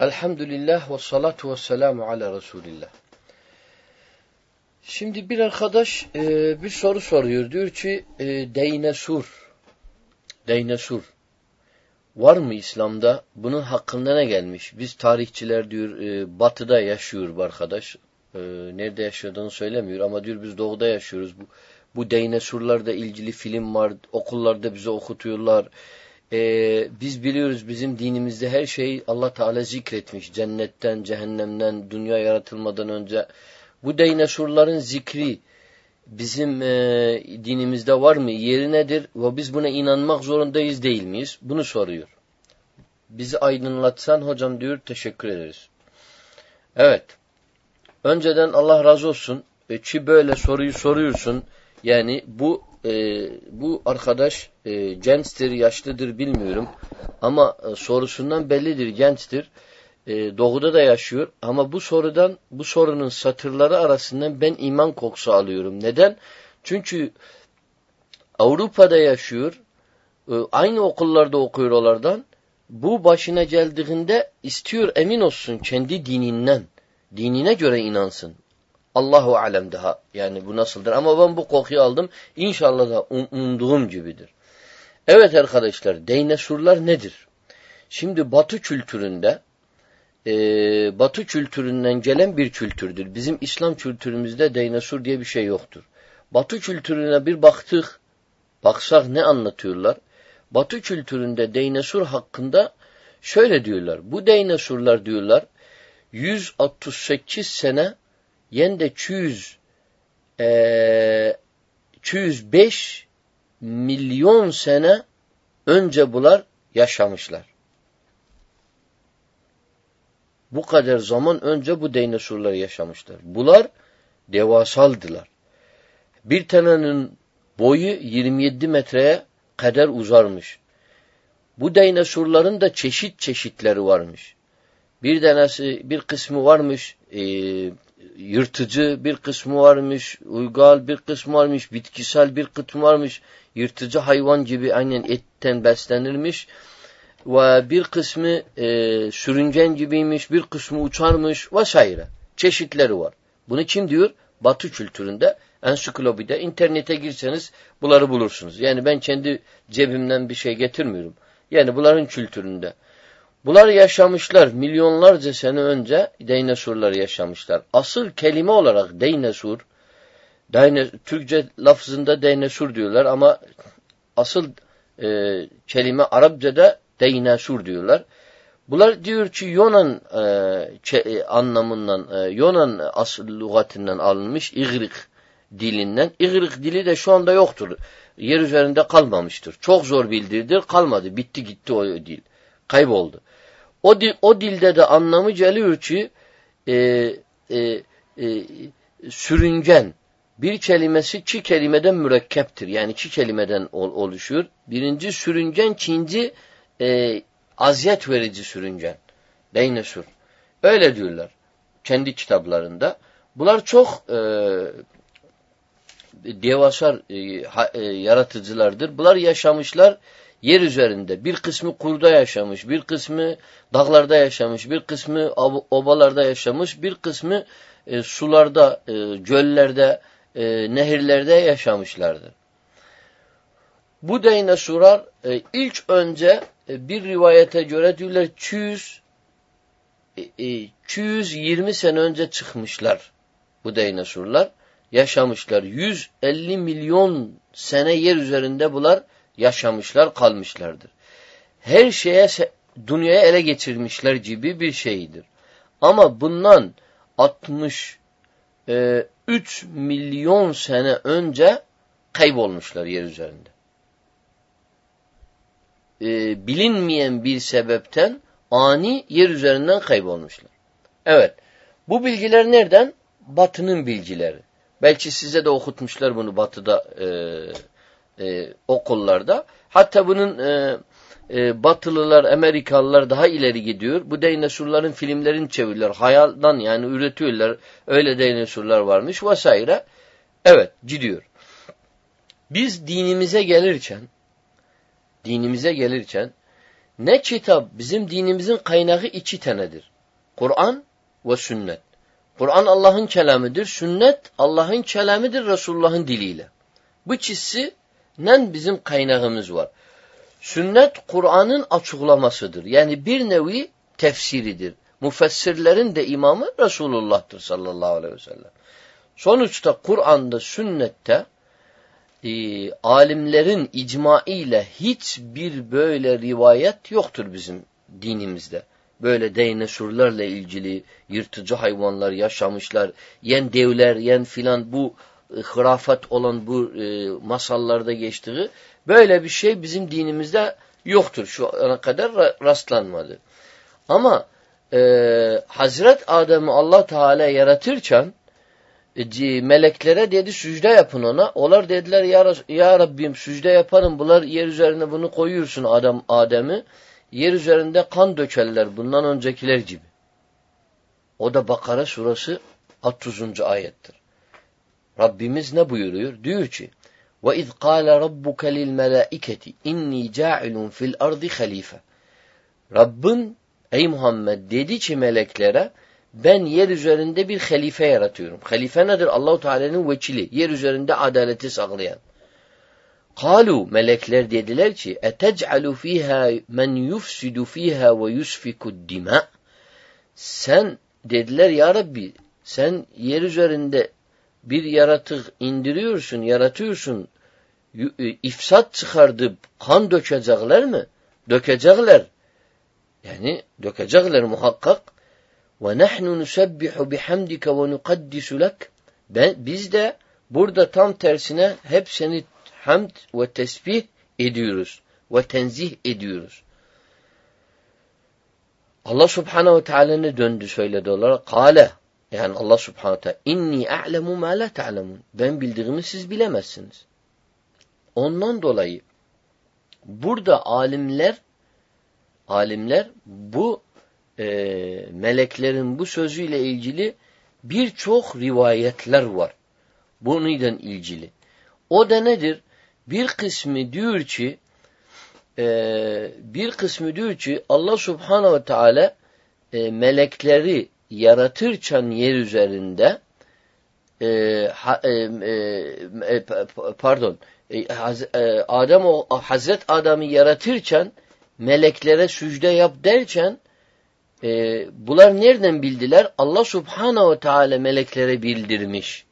Elhamdülillah ve salatu ve selamu ala Resulillah. Şimdi bir arkadaş e, bir soru soruyor. Diyor ki e, Deynesur. Deynesur. Var mı İslam'da? Bunun hakkında ne gelmiş? Biz tarihçiler diyor e, batıda yaşıyor bu arkadaş. E, nerede yaşadığını söylemiyor ama diyor biz doğuda yaşıyoruz. Bu, bu Deynesurlarla ilgili film var. Okullarda bize okutuyorlar e, biz biliyoruz bizim dinimizde her şey Allah Teala zikretmiş. Cennetten, cehennemden, dünya yaratılmadan önce. Bu dinosorların zikri bizim e, dinimizde var mı? Yeri nedir? Ve biz buna inanmak zorundayız değil miyiz? Bunu soruyor. Bizi aydınlatsan hocam diyor teşekkür ederiz. Evet. Önceden Allah razı olsun. E, ki böyle soruyu soruyorsun. Yani bu e, bu arkadaş e, gençtir, yaşlıdır bilmiyorum. Ama e, sorusundan bellidir gençtir. E, doğuda da yaşıyor. Ama bu sorudan, bu sorunun satırları arasından ben iman kokusu alıyorum. Neden? Çünkü Avrupa'da yaşıyor. E, aynı okullarda okuyor onlardan. Bu başına geldiğinde istiyor emin olsun kendi dininden. Dinine göre inansın. Allahu alem daha. Yani bu nasıldır? Ama ben bu kokuyu aldım. İnşallah da um, umduğum gibidir. Evet arkadaşlar, deynesurlar nedir? Şimdi Batı kültüründe e, Batı kültüründen gelen bir kültürdür. Bizim İslam kültürümüzde deynesur diye bir şey yoktur. Batı kültürüne bir baktık, baksak ne anlatıyorlar? Batı kültüründe deynesur hakkında şöyle diyorlar. Bu deynesurlar diyorlar 168 sene yen de 200 e, 205 milyon sene önce bunlar yaşamışlar. Bu kadar zaman önce bu dinosorlar yaşamışlar. Bunlar devasaldılar. Bir tanenin boyu 27 metreye kadar uzarmış. Bu dinosorların da çeşit çeşitleri varmış. Bir tanesi, bir kısmı varmış e, yırtıcı bir kısmı varmış, uygal bir kısmı varmış, bitkisel bir kısmı varmış, yırtıcı hayvan gibi aynen etten beslenirmiş ve bir kısmı e, sürüngen gibiymiş, bir kısmı uçarmış vesaire. Çeşitleri var. Bunu kim diyor? Batı kültüründe, ensiklopide, internete girseniz bunları bulursunuz. Yani ben kendi cebimden bir şey getirmiyorum. Yani bunların kültüründe. Bunlar yaşamışlar milyonlarca sene önce dinosorlar yaşamışlar. Asıl kelime olarak dinosaur, dine, Türkçe lafzında dinosaur diyorlar ama asıl e, kelime Arapçada dinosaur diyorlar. Bunlar diyor ki Yunan e, e, anlamından, e, Yunan asıl lügatinden alınmış İgrik dilinden. İgrik dili de şu anda yoktur. Yer üzerinde kalmamıştır. Çok zor bildirdir, kalmadı. Bitti gitti o dil. Kayboldu. O, dil, o dilde de anlamı geliyor ki e, e, e, sürüngen bir kelimesi iki kelimeden mürekkeptir. Yani iki kelimeden ol, oluşuyor. Birinci sürüngen, ikinci e, aziyet verici sürüngen. Beynesur. Öyle diyorlar kendi kitaplarında. Bunlar çok e, devasar e, ha, e, yaratıcılardır. Bunlar yaşamışlar yer üzerinde. Bir kısmı kurda yaşamış, bir kısmı dağlarda yaşamış, bir kısmı obalarda yaşamış, bir kısmı e, sularda, e, göllerde, e, nehirlerde yaşamışlardır. Bu dinozorlar e, ilk önce e, bir rivayete göre diyorlar 200 e, 220 e, sene önce çıkmışlar bu dinozorlar. Yaşamışlar. 150 milyon sene yer üzerinde bunlar yaşamışlar, kalmışlardır. Her şeye dünyaya ele geçirmişler gibi bir şeydir. Ama bundan 63 e, milyon sene önce kaybolmuşlar yer üzerinde. E, bilinmeyen bir sebepten ani yer üzerinden kaybolmuşlar. Evet. Bu bilgiler nereden? Batının bilgileri. Belki size de okutmuşlar bunu batıda e, e, okullarda. Hatta bunun e, e, Batılılar, Amerikalılar daha ileri gidiyor. Bu dinosorların filmlerini çeviriyorlar. Hayaldan yani üretiyorlar. Öyle dinosorlar varmış vesaire. Evet gidiyor. Biz dinimize gelirken dinimize gelirken Ne kitap? Bizim dinimizin kaynağı iki tanedir. Kur'an ve sünnet. Kur'an Allah'ın kelamıdır. Sünnet Allah'ın kelamıdır Resulullah'ın diliyle. Bu çizsi bizim kaynağımız var. Sünnet Kur'an'ın açıklamasıdır. Yani bir nevi tefsiridir. Mufessirlerin de imamı Resulullah'tır sallallahu aleyhi ve sellem. Sonuçta Kur'an'da, sünnette e, alimlerin icmaiyle hiçbir böyle rivayet yoktur bizim dinimizde. Böyle dinosurlarla ilgili yırtıcı hayvanlar yaşamışlar, yen devler, yen filan bu hırafat olan bu e, masallarda geçtiği böyle bir şey bizim dinimizde yoktur. Şu ana kadar rastlanmadı. Ama e, Hazret Adem'i Allah Teala yaratırken e, meleklere dedi sücde yapın ona. Onlar dediler ya, ya Rabbim sücde yaparım. Bunlar yer üzerine bunu koyuyorsun Adem Adem'i. Yer üzerinde kan dökerler bundan öncekiler gibi. O da Bakara surası 30. ayettir. Rabbimiz ne buyuruyor? Diyor ki وَاِذْ قَالَ رَبُّكَ لِلْمَلَائِكَةِ اِنِّي جَاعِلٌ fil الْأَرْضِ خَلِيفَ Rabbin ey Muhammed dedi ki meleklere ben yer üzerinde bir halife yaratıyorum. Halife nedir? Allahu Teala'nın vekili. Yer üzerinde adaleti sağlayan. Kalu melekler dediler ki etec'alu fiha men yufsidu fiha ve yusfiku dima sen dediler ya Rabbi sen yer üzerinde bir yaratık indiriyorsun, yaratıyorsun e, ifsat çıkardıp kan dökecekler mi? Dökecekler. Yani dökecekler muhakkak. Ve nahnu nusabbihu bihamdike ve nukaddisu lek. Biz de burada tam tersine hep seni hamd ve tesbih ediyoruz ve tenzih ediyoruz. Allah Subhanahu ve Teala ne döndü söyledi olarak? Kale yani Allah Subhanahu Teala inni a'lemu ma la ta'lemun. Ben bildiğimi siz bilemezsiniz. Ondan dolayı burada alimler alimler bu e, meleklerin bu sözüyle ilgili birçok rivayetler var. Bununla ilgili. O da nedir? Bir kısmı diyor ki e, bir kısmı diyor ki Allah Subhanahu ve Teala e, melekleri yaratırken yer üzerinde e, ha, e, e, e pardon e, e, o Hazret Adem'i yaratırken meleklere sücde yap derken e, bunlar nereden bildiler? Allah Subhanahu Teala meleklere bildirmiş.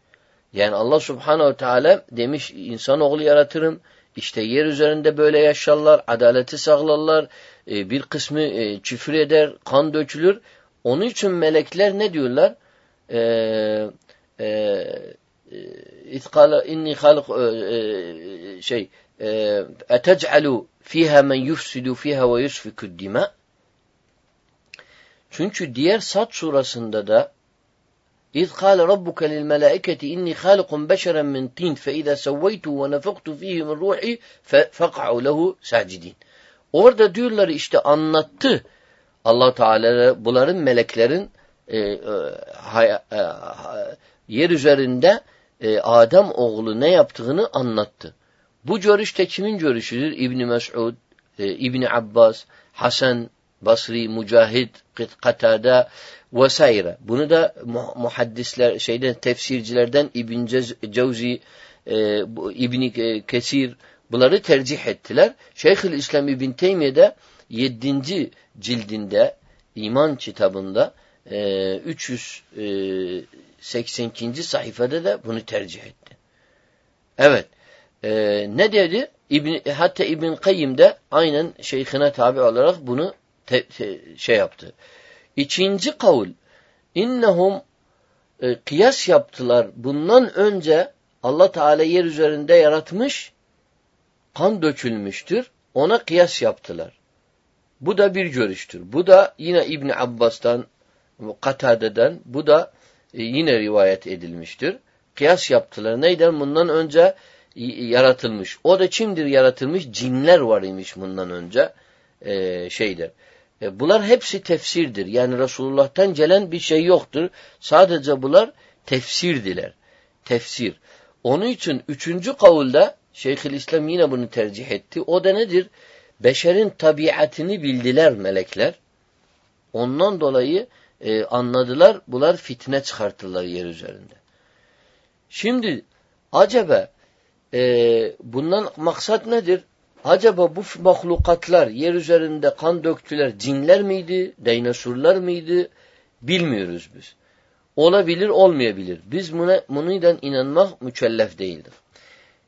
Yani Allah Subhanahu Teala demiş insanoğlu yaratırım. İşte yer üzerinde böyle yaşarlar, adaleti sağlarlar, e, bir kısmı e, küfür eder, kan dökülür. Onun için melekler ne diyorlar? Eee İtkala inni halik şey etec'alu fiha men yufsidu fiha ve yusfiku dima çünkü diğer Sad surasında da İz kâle rabbuke lil melâiketi inni khâlikun beşeren min tin fe izâ sevveytu ve nefektu fihi min ruhi fek'u lehu sacidin. Orada diyorlar işte anlattı allah Teala bunların meleklerin e, e, hay, e, yer üzerinde e, Adem oğlu ne yaptığını anlattı. Bu görüşte kimin görüşüdür? İbni Mes'ud, e, İbni Abbas, Hasan Basri, Mücahid, Katade vesaire. Bunu da muhaddisler, şeyden tefsircilerden İbn Cevzi, e, İbn Kesir bunları tercih ettiler. Şeyhül İslam İbn Teymiye de 7. cildinde iman kitabında e, 382. E, sayfada da bunu tercih etti. Evet. E, ne dedi? İbn, hatta İbn Kayyim de aynen şeyhine tabi olarak bunu te, te, şey yaptı. İkinci kavul innehum e, kıyas yaptılar. Bundan önce Allah Teala yer üzerinde yaratmış kan dökülmüştür. Ona kıyas yaptılar. Bu da bir görüştür. Bu da yine İbn Abbas'tan, Katade'den bu da e, yine rivayet edilmiştir. Kıyas yaptılar. Neyden? Bundan önce yaratılmış. O da kimdir yaratılmış? Cinler var imiş bundan önce. E, şeydir. E, bunlar hepsi tefsirdir. Yani Resulullah'tan gelen bir şey yoktur. Sadece bunlar tefsirdiler. Tefsir. Onun için üçüncü kavulda Şeyhülislam yine bunu tercih etti. O da nedir? Beşerin tabiatını bildiler melekler. Ondan dolayı e, anladılar. Bunlar fitne çıkarttılar yer üzerinde. Şimdi acaba e, bundan maksat nedir? Acaba bu mahlukatlar yer üzerinde kan döktüler cinler miydi, dinosurlar mıydı bilmiyoruz biz. Olabilir, olmayabilir. Biz buna bununla inanmak mükellef değildir.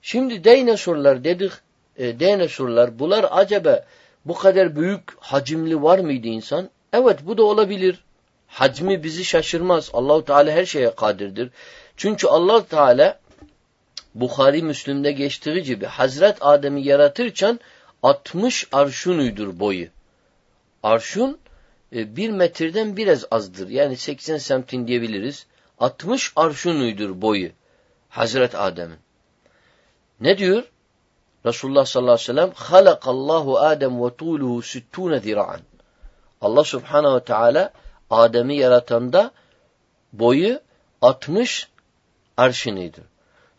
Şimdi dinosurlar dedik, e, dinosurlar bunlar acaba bu kadar büyük hacimli var mıydı insan? Evet bu da olabilir. Hacmi bizi şaşırmaz. Allahu Teala her şeye kadirdir. Çünkü Allah Teala Bukhari Müslüm'de geçtiği gibi Hazret Adem'i yaratırken 60 arşun uydur boyu. Arşun e, bir metreden biraz azdır. Yani 80 semtin diyebiliriz. 60 arşun uydur boyu. Hazret Adem'in. Ne diyor? Resulullah sallallahu aleyhi ve sellem halakallahu Adem ve tuluhu sittune zira'an. Allah subhanahu ve teala Adem'i yaratanda boyu 60 arşinidir.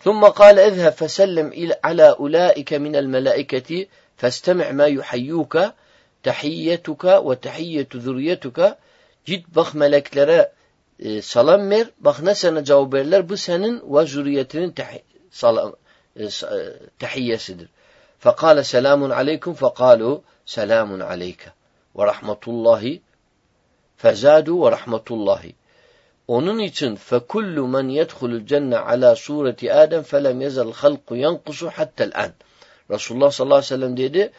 ثم قال اذهب فسلم على أولئك من الملائكة فاستمع ما يحيوك tehiyyetüke ve tehiyyetü zürriyetuka git bak meleklere e, salam ver bak ne sana cevap verirler bu senin ve zürriyetinin tehi, salam, e, tehiyyesidir. Fekale selamun aleyküm fekalu selamun aleyke ve rahmetullahi fezadu ve rahmetullahi onun için fekullu men yedhulul cenne ala sureti Adem felem yezel halku yankusu hattel an. Resulullah sallallahu aleyhi ve sellem dedi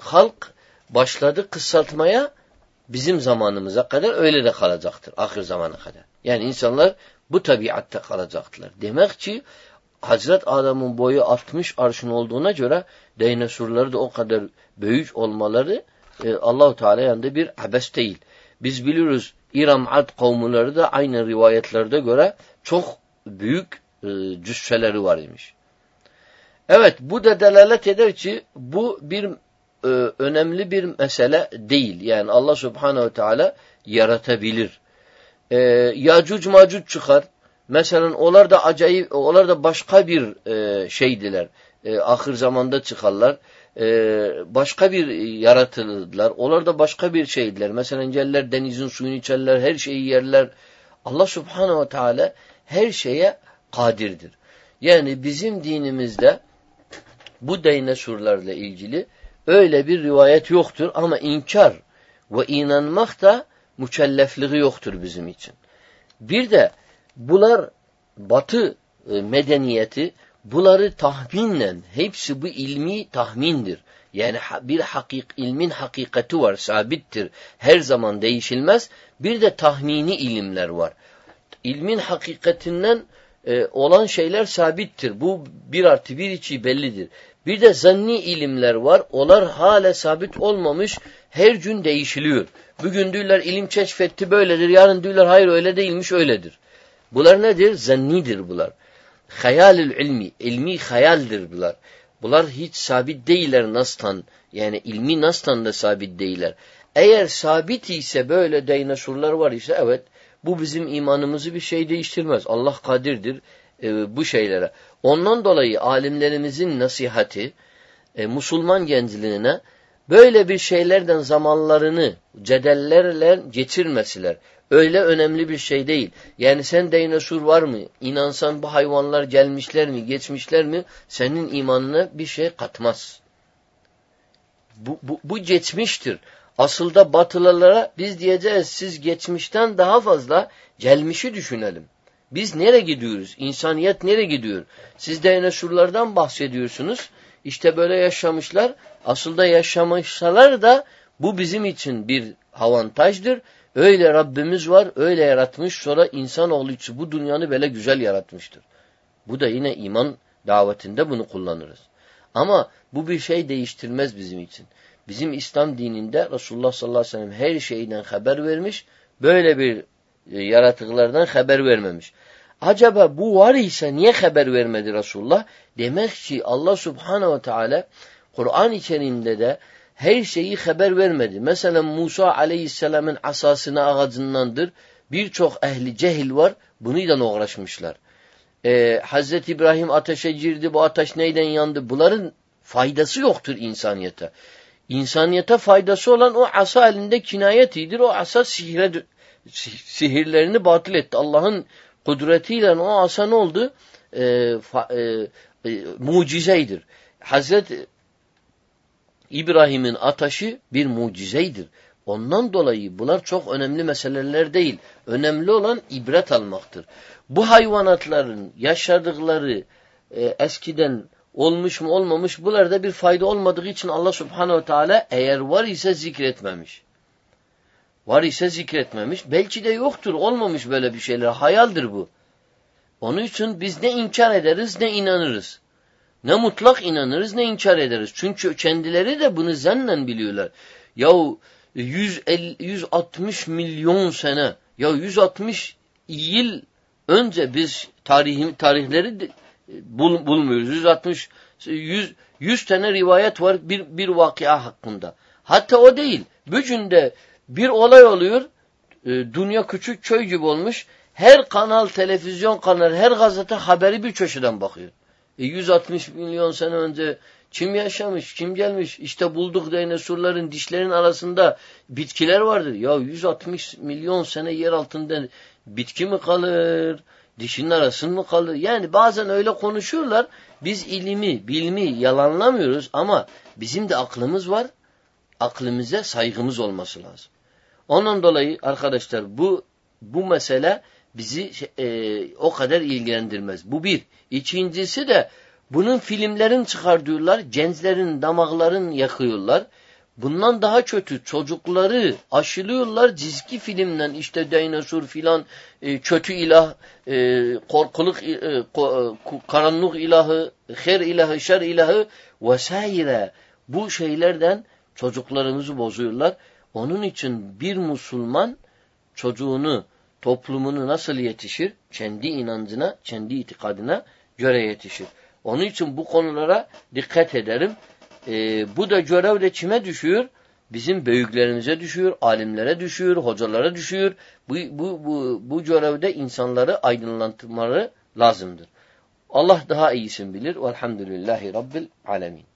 halk başladı kısaltmaya bizim zamanımıza kadar öyle de kalacaktır. Ahir zamana kadar. Yani insanlar bu tabiatta kalacaktılar. Demek ki Hazret Adam'ın boyu 60 arşın olduğuna göre dinosurları da o kadar büyük olmaları e, Allahu Teala yanında bir abes değil. Biz biliyoruz İram Ad kavmuları da aynı rivayetlerde göre çok büyük e, cüsseleri var imiş. Evet bu da delalet eder ki bu bir e, önemli bir mesele değil. Yani Allah subhanehu ve teala yaratabilir. E, Yacuc macuc çıkar. Mesela onlar da acayip, onlar da başka bir e, şeydiler. E, ahir zamanda çıkarlar e, başka bir yaratıldılar. Onlar da başka bir şeydiler. Mesela inceller denizin suyunu içerler, her şeyi yerler. Allah subhanehu ve teala her şeye kadirdir. Yani bizim dinimizde bu dinosurlarla ilgili öyle bir rivayet yoktur ama inkar ve inanmak da mükellefliği yoktur bizim için. Bir de bunlar batı e, medeniyeti Bunları tahminle, hepsi bu ilmi tahmindir. Yani bir hakik, ilmin hakikati var, sabittir. Her zaman değişilmez. Bir de tahmini ilimler var. İlmin hakikatinden e, olan şeyler sabittir. Bu bir artı bir içi bellidir. Bir de zanni ilimler var. Onlar hala sabit olmamış. Her gün değişiliyor. Bugün diyorlar ilim keşfetti böyledir. Yarın diyorlar hayır öyle değilmiş öyledir. Bunlar nedir? Zannidir bunlar hayalül ilmi, ilmi hayaldir bunlar. Bunlar hiç sabit değiller nastan. Yani ilmi nastan da sabit değiller. Eğer sabit ise böyle dinosurlar var ise evet bu bizim imanımızı bir şey değiştirmez. Allah kadirdir e, bu şeylere. Ondan dolayı alimlerimizin nasihati e, Musulman gençliğine böyle bir şeylerden zamanlarını cedellerle geçirmesiler. Öyle önemli bir şey değil. Yani sen dinozor var mı? İnansan bu hayvanlar gelmişler mi, geçmişler mi? Senin imanına bir şey katmaz. Bu, bu, bu geçmiştir. Asılda batılılara biz diyeceğiz siz geçmişten daha fazla gelmişi düşünelim. Biz nereye gidiyoruz? İnsaniyet nereye gidiyor? Siz dinozorlardan bahsediyorsunuz. İşte böyle yaşamışlar. Asılda yaşamışsalar da bu bizim için bir avantajdır. Öyle Rabbimiz var, öyle yaratmış. Sonra insanoğlu için bu dünyanı böyle güzel yaratmıştır. Bu da yine iman davetinde bunu kullanırız. Ama bu bir şey değiştirmez bizim için. Bizim İslam dininde Resulullah sallallahu aleyhi ve sellem her şeyden haber vermiş. Böyle bir e, yaratıklardan haber vermemiş. Acaba bu var ise niye haber vermedi Resulullah? Demek ki Allah subhanehu ve teala Kur'an içerisinde de her şeyi haber vermedi. Mesela Musa aleyhisselamın asasına ağacındandır. Birçok ehli cehil var. Bununla uğraşmışlar. Ee, Hazreti İbrahim ateşe girdi. Bu ateş neyden yandı? Bunların faydası yoktur insaniyete. İnsaniyete faydası olan o asa elinde kinayetidir. O asa sihire, sihirlerini batıl etti. Allah'ın kudretiyle o asa ne oldu? Ee, fa, e, e, mucizeydir. Hazreti İbrahim'in ataşı bir mucizeydir. Ondan dolayı bunlar çok önemli meseleler değil. Önemli olan ibret almaktır. Bu hayvanatların yaşadıkları e, eskiden olmuş mu olmamış bunlarda bir fayda olmadığı için Allah subhanehu teala eğer var ise zikretmemiş. Var ise zikretmemiş. Belki de yoktur. Olmamış böyle bir şeyler. Hayaldir bu. Onun için biz ne inkar ederiz ne inanırız. Ne mutlak inanırız ne inkar ederiz. Çünkü kendileri de bunu zennen biliyorlar. Yahu 150, 160 milyon sene ya 160 yıl önce biz tarihim, tarihleri de, bul, bulmuyoruz. 160 100, 100 tane rivayet var bir, bir vakia hakkında. Hatta o değil. Bugün bir olay oluyor. E, dünya küçük köy gibi olmuş. Her kanal, televizyon kanalı, her gazete haberi bir köşeden bakıyor. E 160 milyon sene önce kim yaşamış, kim gelmiş? İşte bulduk dinosorların dişlerin arasında bitkiler vardır. Ya 160 milyon sene yer altında bitki mi kalır? Dişinin arasında mı kalır? Yani bazen öyle konuşuyorlar. Biz ilimi, bilimi yalanlamıyoruz ama bizim de aklımız var. Aklımıza saygımız olması lazım. Onun dolayı arkadaşlar bu bu mesele bizi e, o kadar ilgilendirmez. Bu bir. İkincisi de bunun filmlerin çıkartıyorlar, gençlerin, damakların yakıyorlar. Bundan daha kötü çocukları aşılıyorlar çizgi filmden işte dinozor filan e, kötü ilah, e, korkuluk, e, ko, e, karanlık ilahı, her ilahı, şer ilahı vesaire bu şeylerden çocuklarımızı bozuyorlar. Onun için bir Müslüman çocuğunu, toplumunu nasıl yetişir? Kendi inancına, kendi itikadına göre yetişir. Onun için bu konulara dikkat ederim. Ee, bu da görev de kime düşüyor? Bizim büyüklerimize düşüyor, alimlere düşüyor, hocalara düşüyor. Bu, bu, bu, bu görevde insanları aydınlatmaları lazımdır. Allah daha iyisini bilir. Velhamdülillahi Rabbil alemin.